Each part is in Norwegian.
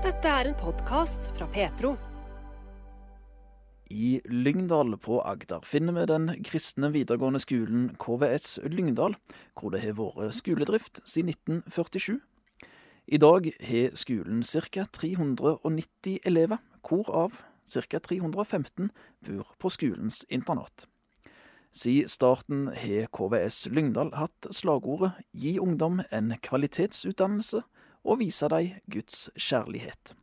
Dette er en podkast fra Petro. I Lyngdal på Agder finner vi den kristne videregående skolen KVS Lyngdal, hvor det har vært skoledrift siden 1947. I dag har skolen ca. 390 elever, hvorav ca. 315 bor på skolens internat. Siden starten har KVS Lyngdal hatt slagordet 'Gi ungdom en kvalitetsutdannelse og vise dem Guds kjærlighet'.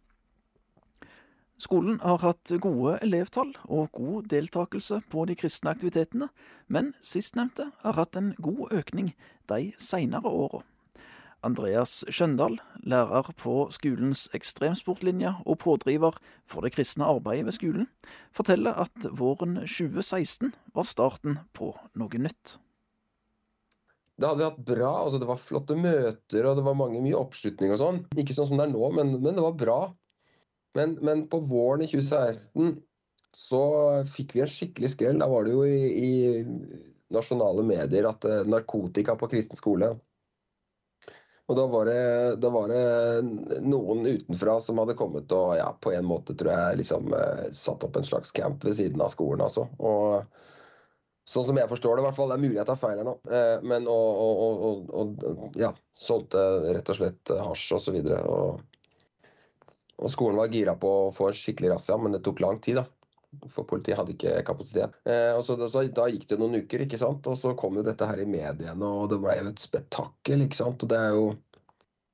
Skolen har hatt gode elevtall og god deltakelse på de kristne aktivitetene, men sistnevnte har hatt en god økning de seinere åra. Andreas Skjøndal, lærer på skolens ekstremsportlinje og pådriver for det kristne arbeidet ved skolen, forteller at våren 2016 var starten på noe nytt. Det hadde vi hatt bra. altså Det var flotte møter og det var mange, mye oppslutning og sånn. Ikke sånn som det er nå, men, men det var bra. Men, men, på våren i 2016 så fikk vi en skikkelig skrell. Da var det jo i, i nasjonale medier at uh, narkotika på kristen skole. Og da var, det, da var det noen utenfra som hadde kommet og ja, på en måte tror jeg liksom uh, satt opp en slags camp ved siden av skolen. altså. Og sånn som jeg forstår det, i hvert fall, det er mulig jeg tar feil her nå, uh, men og, og, og, og, ja, solgte rett og slett hasj og så videre. Og og skolen var gira på å få en skikkelig razzia, men det tok lang tid. da. For politiet hadde ikke kapasitet. Eh, og så, så, Da gikk det noen uker, ikke sant? og så kom jo dette her i mediene, og det ble jo et spetakkel. ikke sant? Og det er jo...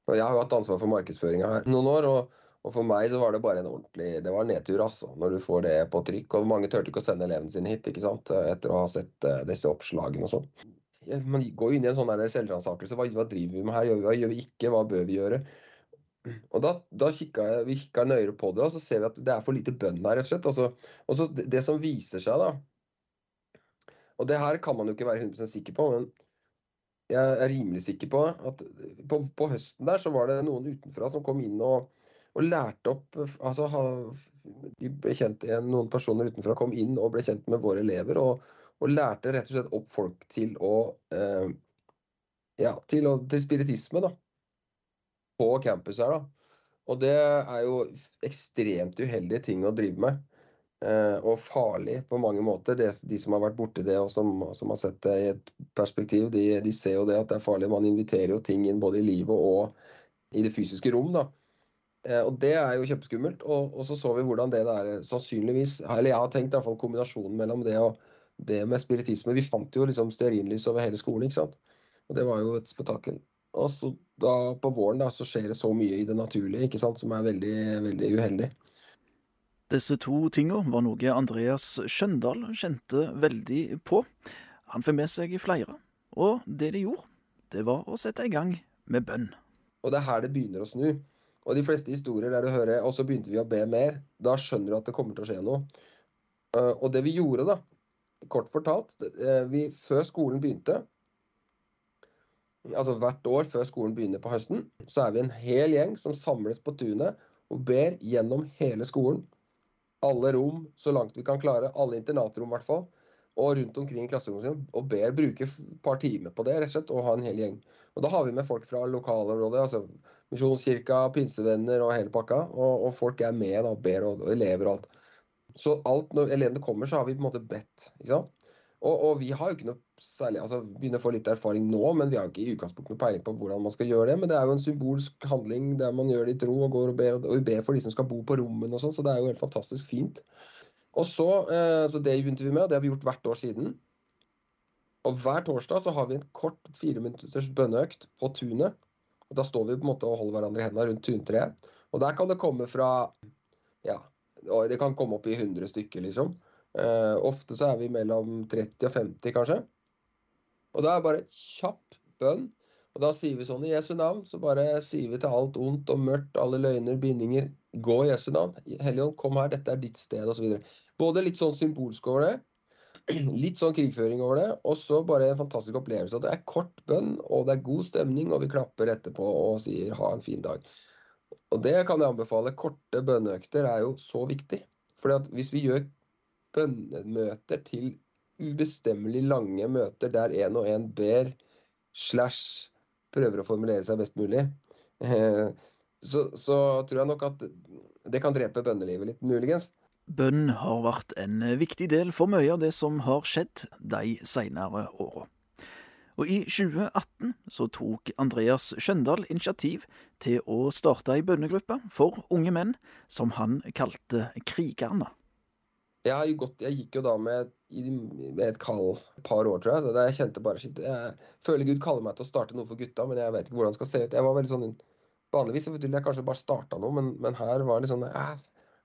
Og Jeg har jo hatt ansvar for markedsføringa her noen år, og, og, for meg så var det bare en ordentlig Det var en nedtur, altså, når du får det på trykk. Og mange turte ikke å sende elevene sine hit ikke sant? etter å ha sett uh, disse oppslagene og sånn. Man går jo inn i en sånn selvransakelse. Hva, hva driver vi med her? Hva gjør vi ikke? Hva bør vi gjøre? Og da, da kikka Vi kikka nøyere på det, og så ser vi at det er for lite bønn her. rett og slett. Altså, og så det, det, som viser seg, da Og det her kan man jo ikke være 100% sikker på, men jeg er rimelig sikker på at på, på, høsten der så var det noen utenfra som kom inn og, og lærte opp altså de ble kjent, Noen personer utenfra kom inn og ble kjent med våre elever og, og lærte rett og slett opp folk til å eh, ja, til, til spiritisme. da på campus her. da. Og det er jo ekstremt uheldige ting å drive med. Eh, og farlig på mange måter. Det, de som har vært borti det og som, som, har sett det i et perspektiv, de, de, ser jo det at det er farlig. Man inviterer jo ting inn både i livet og i det fysiske rom. da. Eh, og det er jo kjempeskummelt. Og, og, så så vi hvordan det der sannsynligvis Eller jeg har tenkt i hvert fall kombinasjonen mellom det og det med spiritisme. Vi fant jo liksom stearinlys over hele skolen, ikke sant. Og det var jo et spetakkel. Og så da på våren da, så skjer det så mye i det naturlige ikke sant, som er veldig, veldig uheldig. Disse to tinga var noe Andreas Skjøndal kjente veldig på. Han fikk med seg flere, og det de gjorde, det var å sette i gang med bønn. Og det er her det begynner å snu. Og de fleste historier der du hører og så begynte vi å be mer, da skjønner du at det kommer til å skje noe. Eh, og det vi gjorde, da, kort fortalt, eh, vi, før skolen begynte, altså hvert år før skolen begynner på høsten, så er vi en hel gjeng som samles på tunet og ber gjennom hele skolen. Alle rom så langt vi kan klare, alle internatrom i hvert fall. Og rundt omkring i klasserommet sitt, og ber bruke et par timer på det rett og slett, og ha en hel gjeng. Og Da har vi med folk fra lokalområdet, altså Misjonskirka, pinsevenner og hele pakka. Og, og folk er med og ber, og, og, elever og alt. Så alt når elevene kommer, så har vi på en måte bedt. ikke sant? Og, og, vi har jo ikke noe særlig, altså begynner å få litt erfaring nå, men vi har ikke i utgangspunktet noe peiling på hvordan man skal gjøre det. Men det er jo en symbolsk handling der man gjør det i tro og går og ber, og ber for de som skal bo på rommene og sånn, så det er jo helt fantastisk fint. Og så, eh, så Det begynte vi med, og det har vi gjort hvert år siden. Og Hver torsdag så har vi en kort fireminutters bønneøkt på tunet. Da står vi på en måte og holder hverandre i hendene rundt tuntreet. Og Der kan det komme fra ja, det kan komme opp i 100 stykker, liksom. Uh, ofte så er vi mellom 30 og 50, kanskje. Og da er det bare kjapp bønn. Og da sier vi sånn i Jesu navn, så bare sier vi til alt ondt og mørkt, alle løgner, bindinger, gå i Jesu navn. Helligånd, kom her, dette er ditt sted, osv. Både litt sånn symbolsk over det, litt sånn krigføring over det, og så bare en fantastisk opplevelse. At det er kort bønn, og det er god stemning, og vi klapper etterpå og sier ha en fin dag. Og det kan jeg anbefale. Korte bønneøkter er jo så viktig. Fordi at hvis vi gjør bønnemøter til ubestemmelig lange møter der en og en ber slash prøver å formulere seg best mulig, eh, så, så tror jeg nok at det kan drepe bønnelivet litt, muligens. Bønn har vært en viktig del for mye av det som har skjedd de senere åra. Og i 2018 så tok Andreas Skjøndal initiativ til å starte ei bønnegruppe for unge menn, som han kalte Krigerne. Jeg, gått, jeg gikk jo da med, med et kall et par år, tror jeg. Da jeg kjente bare shit, Jeg føler Gud kaller meg til å starte noe for gutta, men jeg vet ikke hvordan det skal se ut. Jeg var veldig sånn, Vanligvis ville jeg kanskje bare starta noe, men, men, her var det sånn jeg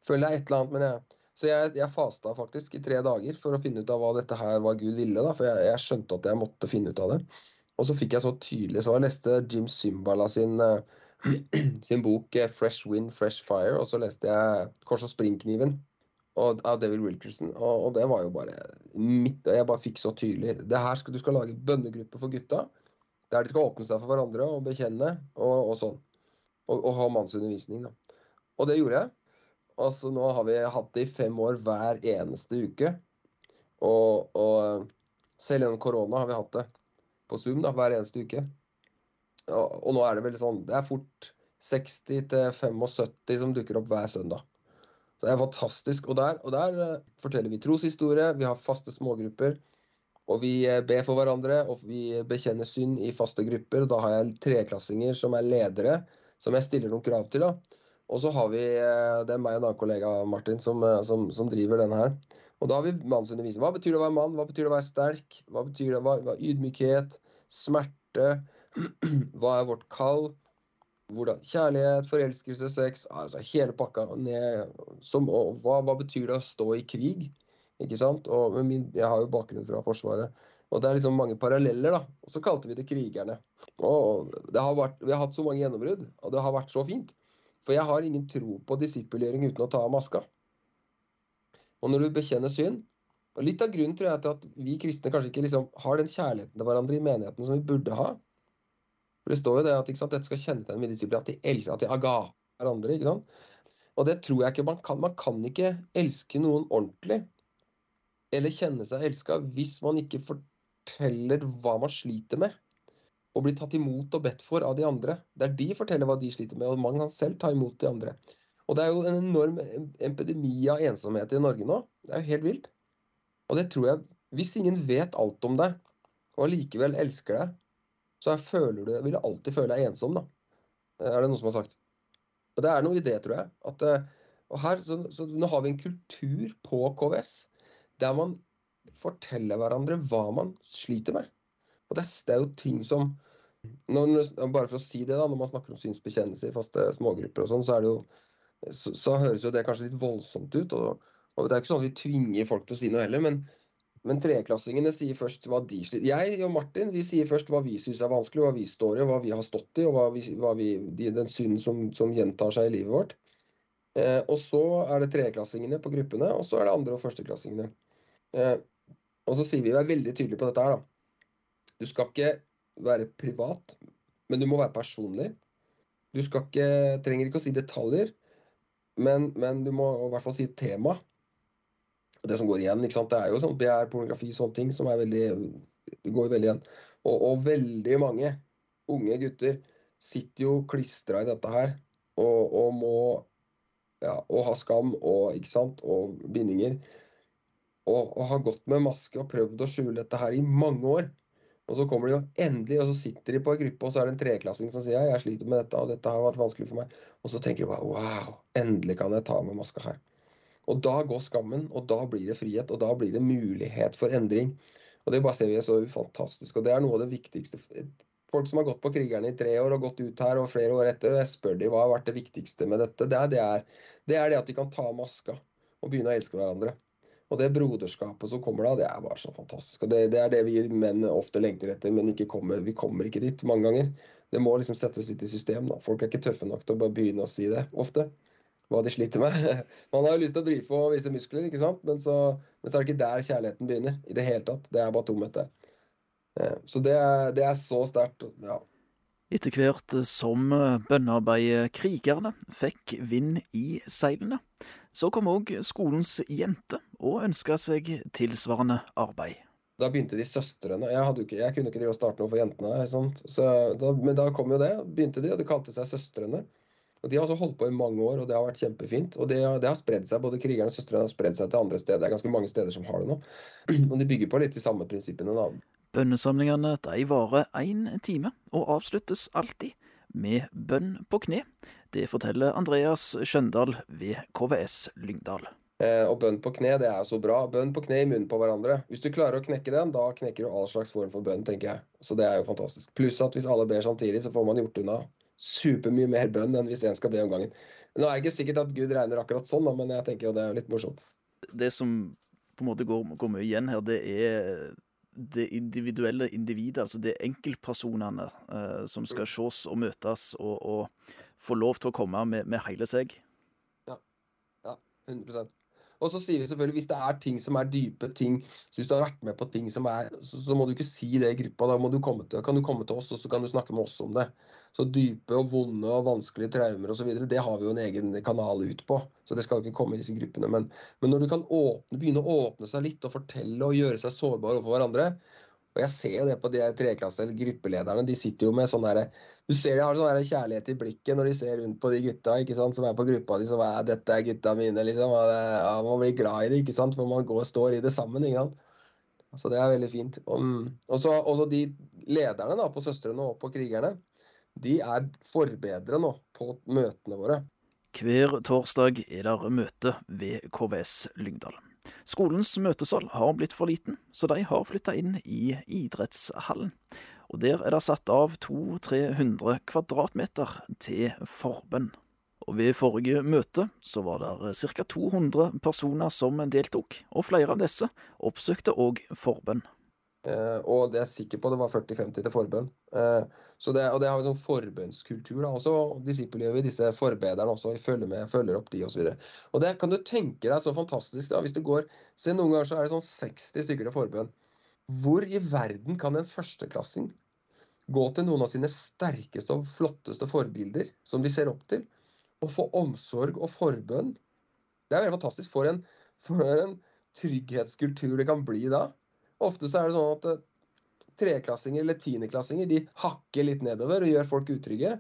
føler jeg et eller annet, men jeg så jeg, jeg fasta faktisk i tre dager for å finne ut av hva dette her var Gud ville. da, For jeg, jeg, skjønte at jeg måtte finne ut av det. Og så fikk jeg så tydelig svar. Jeg leste Jim Symbala sin, uh, sin bok eh, 'Fresh Wind, Fresh Fire', og så leste jeg 'Kors og springkniven' av David Wilkerson. Og, og, det var jo bare mitt Jeg bare fikk så tydelig det her skal Du skal lage bønnegruppe for gutta. Der de skal åpne seg for hverandre og bekjenne og, og sånn. Og, og ha mannsundervisning, da. Og det gjorde jeg. Altså, nå har vi hatt det i fem år hver eneste uke. Og, og selv gjennom korona har vi hatt det på Zoom da, hver eneste uke. Og, og nå er det vel sånn Det er fort 60-75 som dukker opp hver søndag. Så Det er fantastisk. Og der, og der uh, forteller vi troshistorie, vi har faste smågrupper. Og vi uh, ber for hverandre, og vi bekjenner synd i faste grupper. Da har jeg treklassinger som er ledere, som jeg stiller noen krav til. da. Og så har vi eh, det er meg og en annen kollega Martin som, eh, som, som driver den her. Og da har vi mannsundervisning. Hva betyr det å være mann? Hva betyr det å være sterk? Hva betyr det å være ydmykhet? Smerte? Hva er vårt kall? Hvordan, kjærlighet, forelskelse, sex altså Hele pakka ned. Som, og hva, hva, betyr det å stå i krig? Ikke sant? Og min, jeg har jo bakgrunn fra Forsvaret. Og det er liksom mange paralleller, da. Og så kalte vi det krigerne. Og har vært, vi har hatt så mange gjennombrudd, og det har vært så fint. For jeg har ingen tro på disippelgjøring uten å ta av maska. Og når du bekjenner synd og Litt av grunnen tror jeg til at vi kristne kanskje ikke liksom har den kjærligheten til hverandre i menigheten som vi burde ha. For Det står jo det at sant, dette skal kjennetegne mine disipler, at de elsker, at de aga hverandre. ikke sant? Og det tror jeg ikke man kan. Man kan ikke elske noen ordentlig eller kjenne seg elska hvis man ikke forteller hva man sliter med og blir tatt imot og bedt for av de andre. Der de forteller hva de sliter med, og man kan selv ta imot de andre. Og det er jo en enorm epidemi av ensomhet i Norge nå. Det er jo helt vilt. Og det tror jeg Hvis ingen vet alt om deg, og likevel elsker deg, så føler du, vil du alltid føle deg ensom, da. Er det noen som har sagt. Og det er noe i det, tror jeg. At, eh, og her, så, så nå har vi en kultur på KVS der man forteller hverandre hva man sliter med. Og det, er jo ting som når, bare for å si det, da, når man snakker om synsbekjennelse i faste smågrupper, og sånn, så, så, så, høres jo det kanskje litt voldsomt ut. Og, og, Det er ikke sånn at vi tvinger folk til å si noe heller, men, men treklassingene sier først hva de sliter Jeg og Martin vi sier først hva vi syns er vanskelig, hva vi står i, hva vi har stått i, og hva vi, hva vi, de, den synden som, som, gjentar seg i livet vårt. Eh, og så er det treklassingene på gruppene, og så er det andre- og førsteklassingene. Eh, og så sier vi, vær veldig tydelige på dette her, da. Du skal ikke være privat, men du må være personlig. Du skal ikke, trenger ikke å si detaljer, men, men du må i hvert fall si tema. Det som går igjen, ikke sant? det er jo sånn begjær, pornografi, sånne ting som er veldig, det går veldig igjen. Og, og veldig mange unge gutter sitter jo klistra i dette her og, og må ja, og ha skam og, og bindinger. Og, og har gått med maske og prøvd å skjule dette her i mange år. Og så kommer de jo endelig, og så sitter de på en gruppe, og så er det en treklassing som sier ja, jeg sliter med dette, og dette har vært vanskelig for meg. Og så tenker de bare wow, endelig kan jeg ta med maska her. Og da går skammen, og da blir det frihet, og da blir det mulighet for endring. Og det bare ser vi er så fantastisk, og det er noe av det viktigste. Folk som har gått på Krigerne i tre år og gått ut her og flere år etter, jeg spør de hva har vært det viktigste med dette. Det er det, er, det, er det at de kan ta maska og begynne å elske hverandre. Og det broderskapet som kommer da, det er bare så fantastisk. Og det, det er det vi menn ofte lengter etter, men kommer, vi kommer ikke dit mange ganger. Det må liksom settes litt i system. da. Folk er ikke tøffe nok til å bare begynne å si det ofte. Hva de sliter med. Man har jo lyst til å drive på og vise muskler, ikke sant? Men så, men så er det ikke der kjærligheten begynner. i det hele tatt. Det er bare tomhet der. Eh, så det er, det er så sterkt. ja. Etter hvert som bønnearbeiderkrigerne fikk vind i seilene, så kom òg skolens jenter og ønska seg tilsvarende arbeid. Da begynte de søstrene. Jeg, ikke, jeg kunne ikke drive og starte noe for jentene. Da, men da kom jo det. Begynte de, og de kalte seg Søstrene. Og De har også holdt på i mange år, og det har vært kjempefint. Og det, det har spredd seg, både krigerne og søstrene har spredd seg til andre steder. Det er ganske mange steder som har det nå. Og de bygger på litt de samme prinsippene. da. Bønnesamlingene de varer én time, og avsluttes alltid med bønn på kne. Det forteller Andreas Skjøndal ved KVS Lyngdal. Eh, og bønn på kne, det er så bra. Bønn på kne i munnen på hverandre. Hvis du klarer å knekke den, da knekker du all slags form for bønn, tenker jeg. Så det er jo fantastisk. Pluss at hvis alle ber samtidig, så får man gjort unna supermye mer bønn enn hvis én skal be om gangen. Nå er det ikke sikkert at Gud regner akkurat sånn, men jeg tenker jo det er litt morsomt. Det som på en måte går, går mye igjen her, det er det individuelle individet, altså det er enkeltpersonene eh, som skal ses og møtes og, og, få lov til å komme med, med hele seg. Ja, ja 100 og så sier vi selvfølgelig hvis det er ting som er dype ting, så hvis du har vært med på ting som er Så, så må du ikke si det i gruppa. Da du til, kan du komme til oss, og så kan du snakke med oss om det. Så dype og vonde og vanskelige traumer osv., det har vi jo en egen kanal ut på. Så det skal ikke komme i disse gruppene. Men, men når du kan åpne, begynne å åpne seg litt og fortelle og gjøre seg sårbar overfor hverandre, og jeg ser jo det på de treklasse- eller gruppelederne. De sitter jo med sånn derre Du ser de har sånn der kjærlighet i blikket når de ser rundt på de gutta ikke sant, som er på gruppa di. Som er 'Dette er gutta mine', liksom. Og det, ja, man blir glad i det, ikke sant. For man går og står i det sammen. ikke sant. Så det er veldig fint. Og så også de lederne da, på Søstrene og på Krigerne, de er forbedre nå på møtene våre. Hver torsdag er det møte ved KVS Lyngdal. Skolens møtesal har blitt for liten, så de har flytta inn i idrettshallen. Og der er det satt av 200-300 kvadratmeter til forbønn. Og ved forrige møte så var det ca. 200 personer som deltok, og flere av disse oppsøkte òg forbønn. Uh, og det er jeg sikker på det var 40-50 til forbønn. Uh, så det, og det har vi sånn forbønnskultur. da, også Disippelgjør vi disse forbederne også, følger med, følger opp de osv. Og, og det kan du tenke deg så fantastisk da, hvis det går Se noen ganger så er det sånn 60 stykker til forbønn. Hvor i verden kan en førsteklassing gå til noen av sine sterkeste og flotteste forbilder, som de ser opp til, og få omsorg og forbønn? Det er veldig fantastisk. For en, for en trygghetskultur det kan bli da. Ofte så er det sånn at eh, treklassinger eller tiendeklassinger de hakker litt nedover og gjør folk utrygge.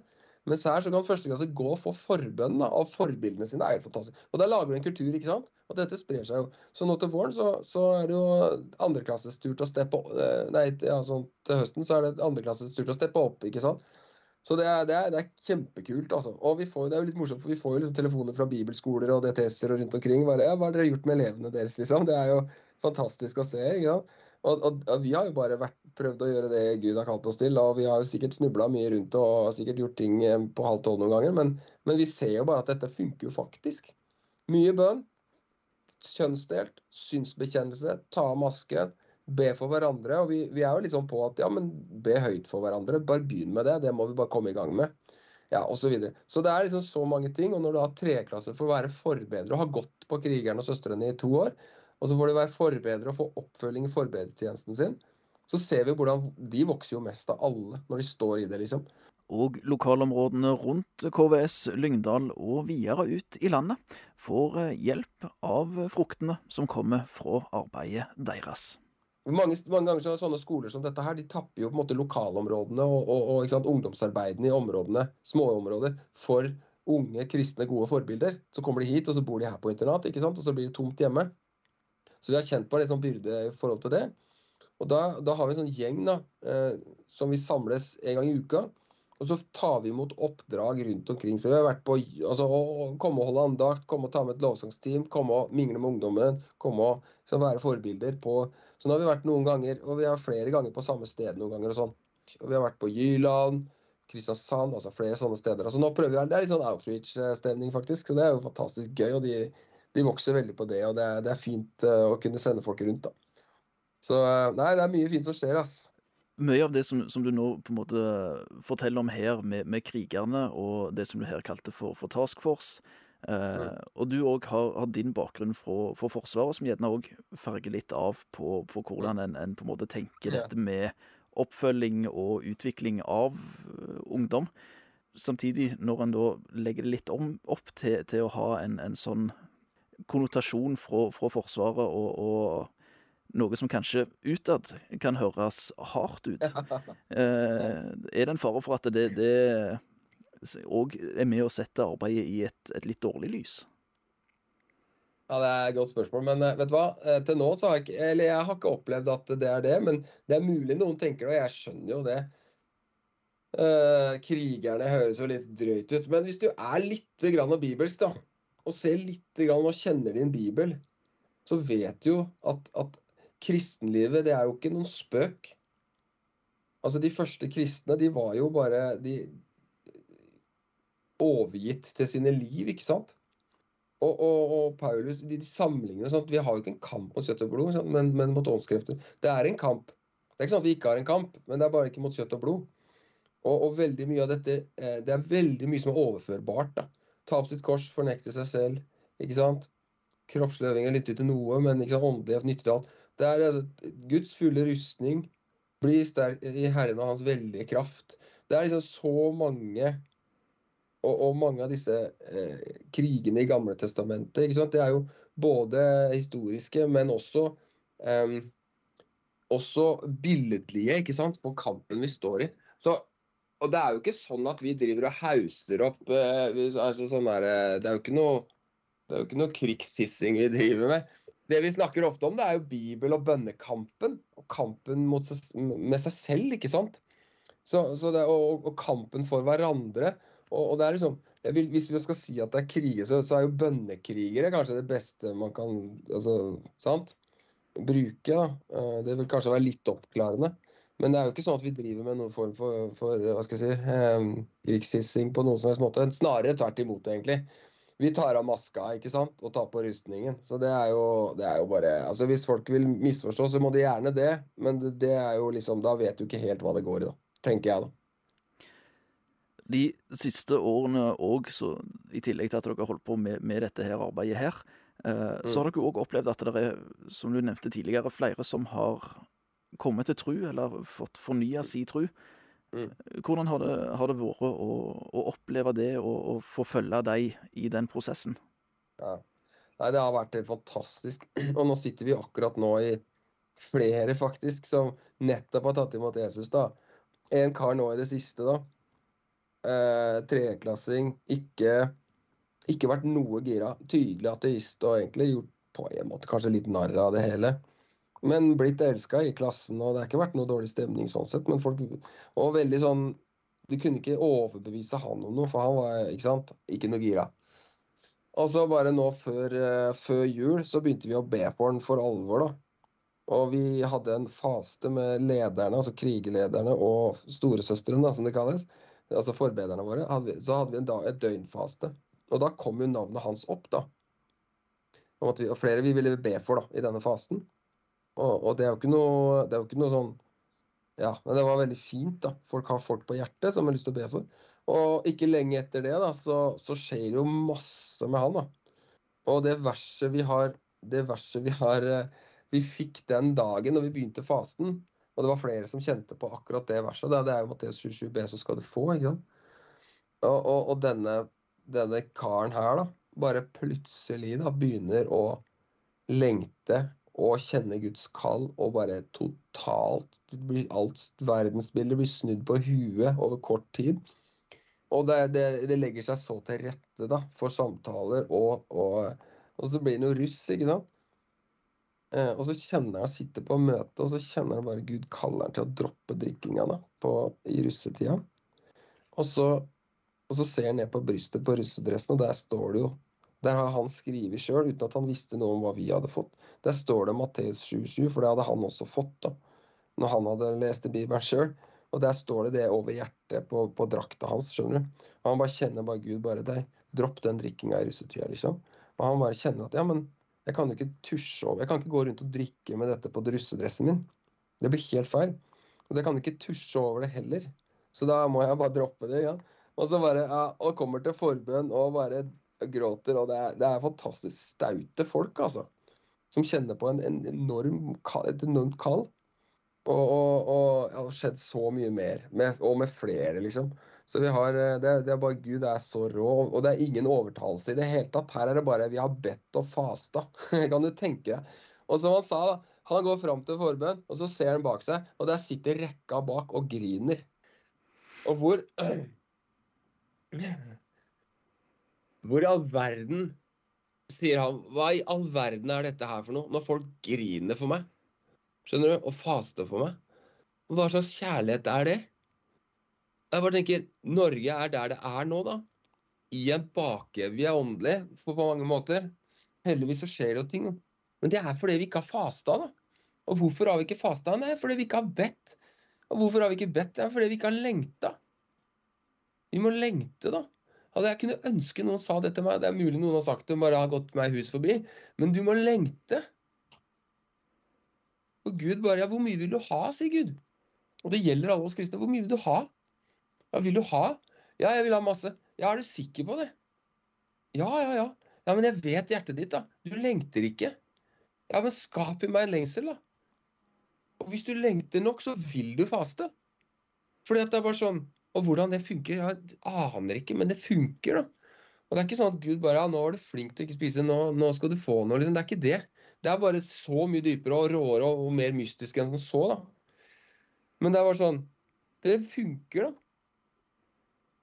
Mens her så kan førsteklasse gå og få forbønn av forbildene sine. Det er helt fantastisk. Og der lager du en kultur, ikke sant. Og dette sprer seg jo. Så nå til våren så, så er det jo andreklasses tur til å steppe opp. Eh, nei, ja, sånn, til høsten så er det andreklasses tur til å steppe opp, ikke sant. Så det er, det er, det er kjempekult, altså. Og får, det er jo litt morsomt, for vi får jo liksom telefoner fra bibelskoler og DTS-er og rundt omkring. Bare, ja, hva har dere gjort med elevene deres, liksom? Det er jo fantastisk å se. ikke sant? Og, og, og, vi har jo bare vært, prøvd å gjøre det Gud har kalt oss til. Og vi har jo sikkert snubla mye rundt og har sikkert gjort ting eh, på halv tolv noen ganger. Men, men, vi ser jo bare at dette funker jo faktisk. Mye bønn. Kjønnsdelt. Synsbekjennelse. Ta av masken. Be for hverandre. Og vi, vi er jo liksom på at ja, men be høyt for hverandre. Bare begynn med det. Det må vi bare komme i gang med. Ja, og Så, videre. så det er liksom så mange ting. Og når du har treklasser for å være forbedrer og har gått på Krigeren og Søstrene i to år, og så får de være forbedre og få oppfølging i forbedretjenesten sin. Så ser vi hvordan de vokser jo mest av alle når de står i det, liksom. Og lokalområdene rundt KVS Lyngdal og videre ut i landet får eh, hjelp av fruktene som kommer fra arbeidet deres. Mange, mange ganger så er sånne skoler som dette her, de tapper jo på en måte lokalområdene og, og, og ungdomsarbeidene i områdene, småområder, for unge, kristne, gode forbilder. Så kommer de hit, og så bor de her på internat, ikke sant? og så blir det tomt hjemme. Så vi har kjent på en sånn byrde i forhold til det. Og da, da har vi en sånn gjeng da, eh, som vi samles en gang i uka. Og så tar vi imot oppdrag rundt omkring. Så vi har vært på altså, å komme og holde andakt, komme og ta med et lovsangsteam, komme og mingle med ungdommen, komme og liksom, være forbilder på Så nå har vi vært noen ganger, og vi har flere ganger på samme sted noen ganger og sånn. Og vi har vært på Jyland, Kristiansand, altså flere sånne steder. Altså nå prøver vi, Det er litt sånn outreach-stemning, faktisk. Så det er jo fantastisk gøy. og de de vokser veldig på det, og det er, det er fint uh, å kunne sende folk rundt. da. Så uh, nei, det er mye fint som skjer, ass. Mye av det som, som, du nå på en måte forteller om her med, med krigerne, og det som du her kalte for, for Task Force, uh, og du òg har, har, din bakgrunn fra, fra Forsvaret, som gjerne òg farger litt av på, på hvordan en, en, på en måte tenker dette med oppfølging og utvikling av ungdom. Samtidig, når en da legger det litt om, opp til, til å ha en, en sånn konnotasjon fra, fra Forsvaret og, og, noe som kanskje utad kan høres hardt ut. Eh, er det en fare for at det, det òg er med å sette arbeidet i et, et litt dårlig lys? Ja, Det er et godt spørsmål. Men eh, vet du hva? Eh, til nå så har jeg ikke Eller jeg har ikke opplevd at det er det, men det er mulig noen tenker det, og jeg skjønner jo det. Eh, krigerne høres jo litt drøyt ut. Men hvis du er litt grann bibelsk, da, og ser litt grann og kjenner din bibel, så vet du jo at, at kristenlivet, det er jo ikke noen spøk. Altså, de første kristne, de var jo bare de overgitt til sine liv, ikke sant? Og, og, og, Paulus de, de samlingene at Vi har jo ikke en kamp mot kjøtt og blod, men, men, mot åndskrefter. Det er en kamp. Det er ikke sånn at vi ikke har en kamp, men det er bare ikke mot kjøtt og blod. Og, og veldig mye av dette eh, Det er veldig mye som er overførbart. da. Ta opp sitt kors, fornekte seg selv. ikke sant? Kroppsløvinger nytter til noe, men ikke sant, åndelighet nytter til alt. Det er altså, Guds fulle rustning. Bli sterk i Herren og Hans veldige kraft. Det er liksom så mange og, og, mange av disse eh, krigene i Gamle Testamentet, det er jo både historiske, men også, eh, også billedlige ikke sant, på kampen vi står i. Så, og det er jo ikke sånn at vi driver og hauser opp eh, altså sånn der, eh, Det er jo ikke noe, det er jo ikke noe krigshissing vi driver med. Det vi snakker ofte om, det er jo Bibel- og bønnekampen. Og kampen seg, med seg selv, ikke sant. Så, så det, og, og kampen for hverandre. Og, og det er liksom, vil, Hvis vi skal si at det er kriger, så, så, er jo bønnekrigere kanskje det beste man kan altså, sant? bruke. da. Eh, det vil kanskje være litt oppklarende. Men det er jo ikke sånn at vi driver med noen form for, for hva skal jeg si, eh, krigshissing på noen som helst måte. Snarere tvert imot, egentlig. Vi tar av maska ikke sant? og tar på rustningen. Så det er, jo, det er jo bare altså Hvis folk vil misforstå, så må de gjerne det. Men det, det er jo liksom, da vet du ikke helt hva det går i, da. Tenker jeg, da de siste årene òg, i tillegg til at dere har holdt på med, med dette her arbeidet her, eh, så har mm. dere òg opplevd at det er, som du nevnte tidligere, flere som har kommet til tru, eller fått fornya si tru. Mm. Hvordan har det, har det vært å, å, oppleve det og, og få følge deg i den prosessen? Ja. Nei, det har vært helt fantastisk. Og nå sitter vi akkurat nå i flere, faktisk, som nettopp har tatt imot Jesus. da. En kar nå i det siste, da eh, tredjeklassing, ikke, ikke vært noe gira. Tydelig ateist og egentlig gjort på en måte kanskje litt narr av det hele. Men blitt elska i klassen, og det har ikke vært noe dårlig stemning sånn sett. Men folk var veldig sånn Vi kunne ikke overbevise han om noe, for han var ikke sant, ikke noe gira. Og så bare nå før, uh, før jul så begynte vi å be for han for alvor, da. Og vi hadde en faste med lederne, altså krigerlederne og storesøstrene, som det kalles altså forbederne våre, så hadde vi en dag, et døgnfaste. Og da kom jo navnet hans opp, da. Og, vi, og flere vi ville be for da, i denne fasten. Og, det, er noe, det er jo ikke noe sånn Ja, men det var veldig fint, da. Folk har folk på hjertet som har lyst til å be for. Og ikke lenge etter det, da, så, så skjer det jo masse med han, da. Og det verset vi har Det verset vi har eh, Vi fikk den dagen når vi begynte fasten, og det var flere som kjente på akkurat det verset. Det, er jo Matteus 27b, så skal du få. ikke sant? Og, og, og denne, denne, karen her, da, bare plutselig da, begynner å lengte og kjenne Guds kall, og bare totalt blir, Alt verdensbildet blir snudd på huet over kort tid. Og det, det, det legger seg så til rette da, for samtaler, og, og, og så blir det noe russ, ikke sant? Eh, og så kjenner han sitter på møte, og så kjenner han bare Gud kaller han til å droppe drikkinga da, på, i russetida. Og så, og så ser han ned på brystet på russedressen, og der står det jo Der har han skrevet sjøl, uten at han visste noe om hva vi hadde fått. Der står det Matteus 7,7, for det hadde han også fått da, når han hadde lest i Bibelen sjøl. Og der står det det over hjertet på, på drakta hans. skjønner du? Og han bare kjenner bare Gud bare deg. Dropp den drikkinga i russetida, liksom. Og han bare kjenner at ja, men jeg kan jo ikke tusje over Jeg kan ikke gå rundt og drikke med dette på russedressen min. Det blir helt feil. Og jeg kan ikke tusje over det heller. Så da må jeg bare droppe det. Ja. Og så bare, ja, og kommer til forbønn og bare gråter. Og det er, det er fantastisk staute folk, altså. Som kjenner på en, en enorm, et enormt kall. Og, og, og det har skjedd så mye mer. Med, og med flere, liksom. Så vi har, eh, det, det, er bare Gud er så rå, og det er ingen overtalelse i det hele tatt. Her er det bare vi har bedt og fasta. kan du tenke deg. Og som han sa, han går fram til forbønn, og så ser han bak seg, og der sitter rekka bak og griner. Og hvor Hvor i all verden sier han Hva i all verden er dette her for noe? Når folk griner for meg, skjønner du, og faster for meg. Hva slags kjærlighet er det? Jeg bare tenker, Norge er der det er nå, da. I en bakevje. Vi er åndelige på mange måter. Heldigvis så skjer det jo ting. Men det er fordi vi ikke har fasta, da. Og hvorfor har vi ikke fasta? Nei, fordi vi ikke har bedt. Og hvorfor har vi ikke bedt? Det er fordi vi ikke har lengta. Vi må lengte, da. Hadde jeg kunne ønske noen sa det til meg, det er mulig noen har sagt det, bare har gått meg hus forbi, men du må lengte. Og Gud bare Ja, hvor mye vil du ha, sier Gud. Og det gjelder alle oss kristne. Hvor mye vil du ha? Ja, vil du ha? Ja, jeg vil ha masse. Ja, er du sikker på det? Ja, ja, ja. Ja, men jeg vet hjertet ditt, da. Du lengter ikke. Ja, men skap i meg en lengsel, da. Og hvis du lengter nok, så vil du faste. Fordi at det er bare sånn Og hvordan det funker, jeg aner ikke, men det funker, da. Og det er ikke sånn at Gud bare ja, 'Nå var du flink til å ikke spise, nå, nå skal du få noe'. Liksom. Det er ikke det. Det er bare så mye dypere og råere og, mer mystisk enn som så, da. Men det er bare sånn Det funker, da.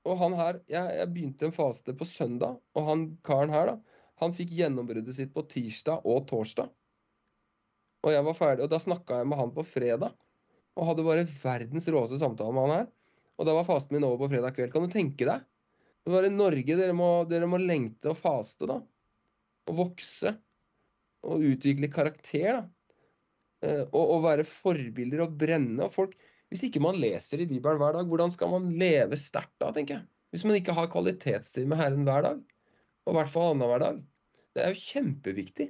Og han her jeg, jeg, begynte en faste på søndag, og han karen her, da, han fikk gjennombruddet sitt på tirsdag og torsdag. Og jeg var ferdig, og da snakka jeg med han på fredag, og hadde bare verdens råeste samtale med han her. Og da var fasten min over på fredag kveld. Kan du tenke deg? Det var i Norge dere må, dere må lengte og faste, da. Og vokse. Og utvikle karakter, da. Eh, og, og være forbilder og brenne. Og folk, hvis ikke man leser i Bibelen hver dag, hvordan skal man leve sterkt da, tenker jeg? Hvis man ikke har kvalitetstid med Herren hver dag, og i hvert fall annenhver dag. Det er jo kjempeviktig.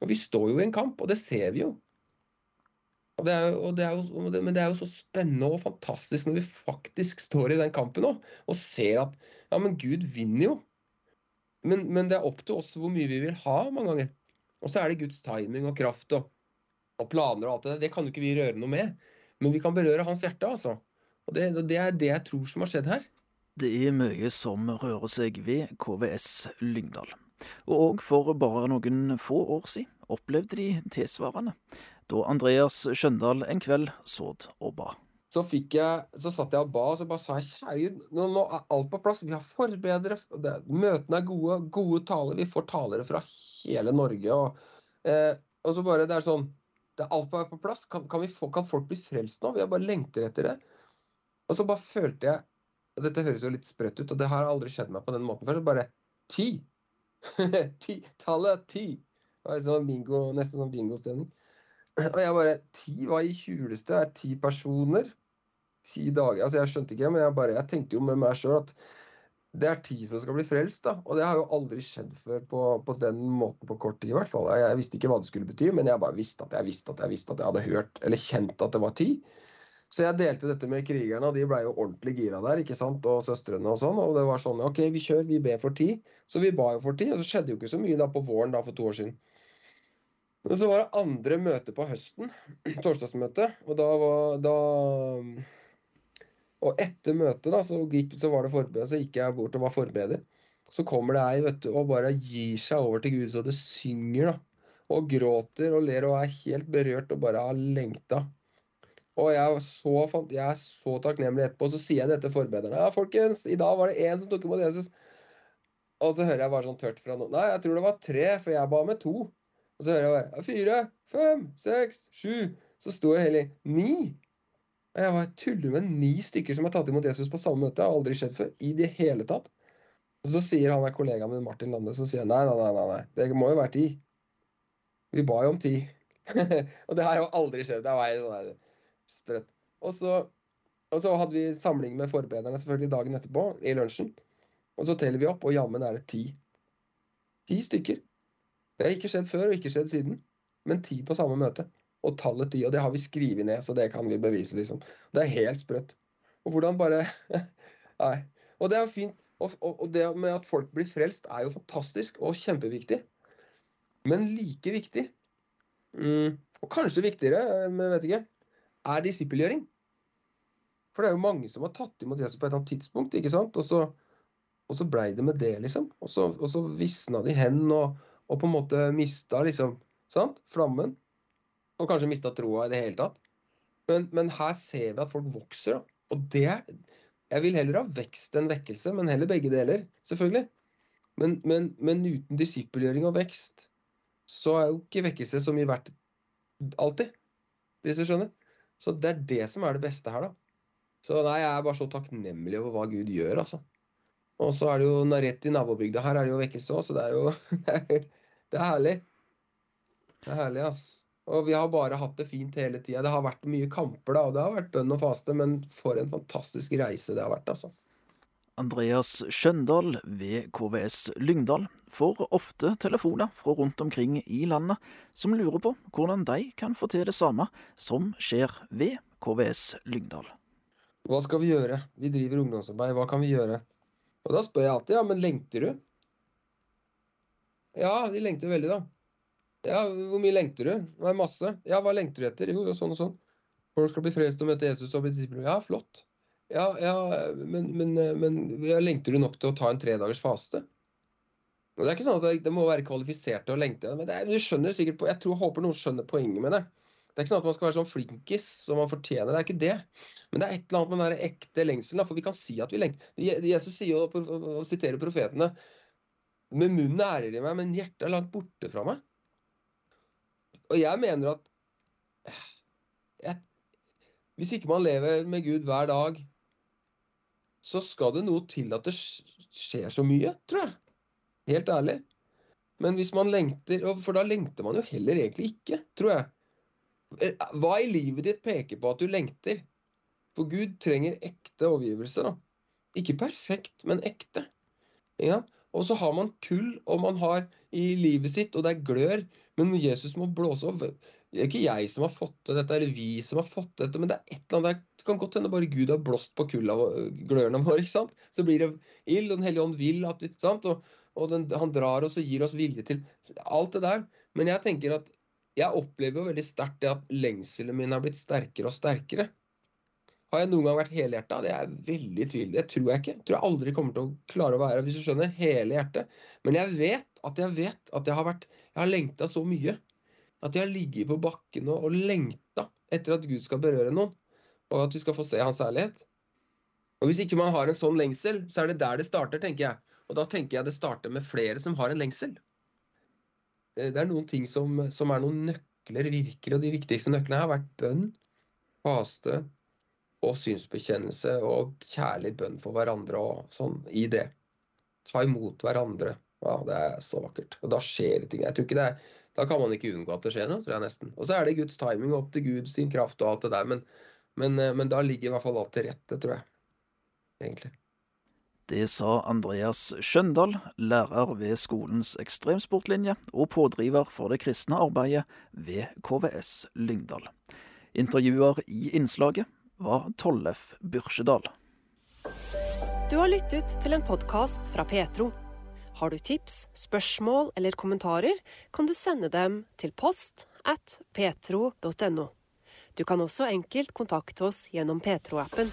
Og vi står jo i en kamp, og det ser vi jo. Det er, og det jo, men det er jo så spennende og fantastisk når vi faktisk står i den kampen nå, og ser at ja, men Gud vinner jo. Men, men, det er opp til oss hvor mye vi vil ha mange ganger. Og så er det Guds timing og kraft og, og planer og alt det der. Det kan jo ikke vi røre noe med. Men vi kan berøre hans hjerte, altså. Og det, det er det jeg tror som har skjedd her. Det er mye som rører seg ved KVS Lyngdal. Og òg for bare noen få år siden opplevde de tilsvarende, da Andreas Skjøndal en kveld såd og ba. Så, fikk jeg, så satt jeg og ba, og så bare sa jeg kjære nå, nå, er alt på plass. Vi har forbedre, Det, møtene er gode, gode taler. Vi får talere fra hele Norge. Og, eh, og så bare, det er sånn det er alt på plass. Kan, kan, få, kan, folk bli frelst nå? Vi har bare lengter etter det. Og så bare følte jeg og Dette høres jo litt sprøtt ut, og det har aldri skjedd meg på den måten før. Så bare ti! ti tallet ti! Det var liksom bingo, nesten sånn bingostemning. Og jeg bare Ti? Hva i huleste er ti personer? Ti dager Altså, jeg skjønte ikke, men jeg bare Jeg tenkte jo med meg sjøl at det er ti som skal bli frelst, da. Og det har jo aldri skjedd før på, på, den måten på kort tid, i hvert fall. Jeg, jeg, visste ikke hva det skulle bety, men jeg bare visste at jeg visste at jeg visste at jeg hadde hørt eller kjent at det var ti. Så jeg delte dette med krigerne, og de blei jo ordentlig gira der, ikke sant, og søstrene og sånn. Og det var sånn OK, vi kjører, vi ber for ti. Så vi ba jo for ti, og så skjedde jo ikke så mye da på våren da for to år siden. Men så var det andre møte på høsten, torsdagsmøte, og da var da og etter møtet da, så, gikk, så, var det forbered, så gikk jeg bort og var forbeder. Så kommer det ei og bare gir seg over til Gud så det synger. da, Og gråter og ler og er helt berørt og bare har lengta. Og jeg så, jeg er så takknemlig etterpå. Så sier jeg dette til forbederne. Ja, folkens, i dag var det én som tok imot Jesus. Og så hører jeg bare sånn tørt fra noen. Nei, jeg tror det var tre, for jeg ba med to. Og så hører jeg bare fire, fem, seks, sju. Så sto jeg hele ni. Jeg var tuller med ni stykker som har tatt imot Jesus på samme møte. Det har aldri skjedd før. I det hele tatt. Og så sier han der kollegaen min Martin Lande så sier han, nei, nei, nei, nei, det må jo være ti. Vi ba jo om ti. og det har jo aldri skjedd. Det var sånn sprøtt. Og så, og så hadde vi samling med forbederne selvfølgelig dagen etterpå, i lunsjen. Og så teller vi opp, og jammen er det ti. Ti stykker. Det har ikke skjedd før, og ikke skjedd siden. Men ti på samme møte og tallet ti, Og det har vi skrevet ned, så det kan vi bevise, liksom. Det er helt sprøtt. Og hvordan bare Nei. Og det er fint. Og, og, og, det med at folk blir frelst, er jo fantastisk og kjempeviktig. Men like viktig, mm, og kanskje viktigere, men vet ikke, er disippelgjøring. For det er jo mange som har tatt imot Jesus på et eller annet tidspunkt, ikke sant? Og så, og så blei det med det, liksom. Og så, og så visna de hen og, og, på en måte mista liksom, sant? flammen og kanskje mista troa i det hele tatt. Men, men, her ser vi at folk vokser. Og det er, Jeg vil heller ha vekst enn vekkelse, men heller begge deler, selvfølgelig. Men, men, men uten disippelgjøring og vekst, så er jo ikke vekkelse så mye verdt alltid. Hvis du skjønner. Så det er det som er det beste her, da. Så nei, jeg er bare så takknemlig over hva Gud gjør, altså. Og så er det jo rett i nabobygda her er det jo vekkelse òg, så det er jo det er herlig. Det er herlig, ass. Og vi har bare hatt det fint hele tida. Det har vært mye kamper, da, og det har vært bønn og faste, men for en fantastisk reise det har vært, altså. Andreas Skjøndal ved KVS Lyngdal får ofte telefoner fra rundt omkring i landet som lurer på hvordan de kan få til det samme som skjer ved KVS Lyngdal. Hva skal vi gjøre? Vi driver ungdomsarbeid, hva kan vi gjøre? Og da spør jeg alltid ja, men lengter du? Ja, de lengter veldig, da. Ja, hvor mye lengter du? Nei, masse. Ja, hva lengter du etter? Jo, sånn og sånn. Folk skal bli frelst og møte Jesus og bli disipler. Ja, flott. Ja, ja, men, men, men ja, lengter du nok til å ta en tredagers faste? Og Det er ikke sånn at det må være kvalifisert til å lengte, men det er, du skjønner sikkert på, jeg tror, håper noen skjønner poenget med det. Det er ikke sånn at man skal være sånn flinkis som man fortjener, det er ikke det. Men det er et eller annet med den ekte lengselen, for vi kan si at vi lengter. Jesus sier jo, og siterer profetene, med munnen ærer de meg, men hjertet er langt borte fra meg. Og jeg mener at jeg, hvis ikke man lever med Gud hver dag, så skal det noe til at det skjer så mye, tror jeg. Helt ærlig. Men hvis man lengter For da lengter man jo heller egentlig ikke, tror jeg. Eh, hva i livet ditt peker på at du lengter? For Gud trenger ekte overgivelser. da. Ikke perfekt, men ekte. Ja? Og så har man kull, og man har i livet sitt, og det er glør. Men Jesus må blåse opp. Det er ikke jeg som har fått til dette, eller vi som har fått til dette, men det er et eller annet Det kan godt hende bare Gud har blåst på kulla glørne våre. ikke sant? Så blir det ild, og Den hellige ånd vil at ikke sant? Og, og den, han drar oss og gir oss vilje til alt det der. Men jeg tenker at jeg opplever jo veldig sterkt det at lengselen min har blitt sterkere og sterkere. Har jeg noen gang vært helhjerta? Det er veldig tvil. Det tror jeg ikke. Jeg tror jeg aldri kommer til å klare å være hvis du skjønner, hele hjertet. Men jeg vet at jeg vet at jeg har vært Jeg har lengta så mye. At jeg har ligget på bakken og, og lengta etter at Gud skal berøre noen. Og at vi skal få se hans ærlighet. Og hvis ikke man har en sånn lengsel, så er det der det starter, tenker jeg. Og da tenker jeg det starter med flere som har en lengsel. Eh, det er noen ting som, som er noen nøkler, virkelig. Og de viktigste nøklene har vært bønn, faste, og synsbekjennelse og kjærlig bønn for hverandre og sånn i det. Ta imot hverandre. Ja, det er så vakkert. Og da skjer det ting. Jeg tror ikke det er, Da kan man ikke unngå at det skjer noe, tror jeg nesten. Og så er det Guds timing opp til Gud sin kraft og alt det der. Men, men, eh, men da ligger i hvert fall alt til rette, tror jeg. Egentlig. Det sa Andreas Skjøndal, lærer ved skolens ekstremsportlinje og pådriver for det kristne arbeidet ved KVS Lyngdal. Intervjuer i innslaget var Tollef Byrsedal. Du har lyttet til en podkast fra Petro. Har du tips, spørsmål eller kommentarer, kan du sende dem til post at petro.no. Du kan også enkelt kontakte oss gjennom Petro-appen.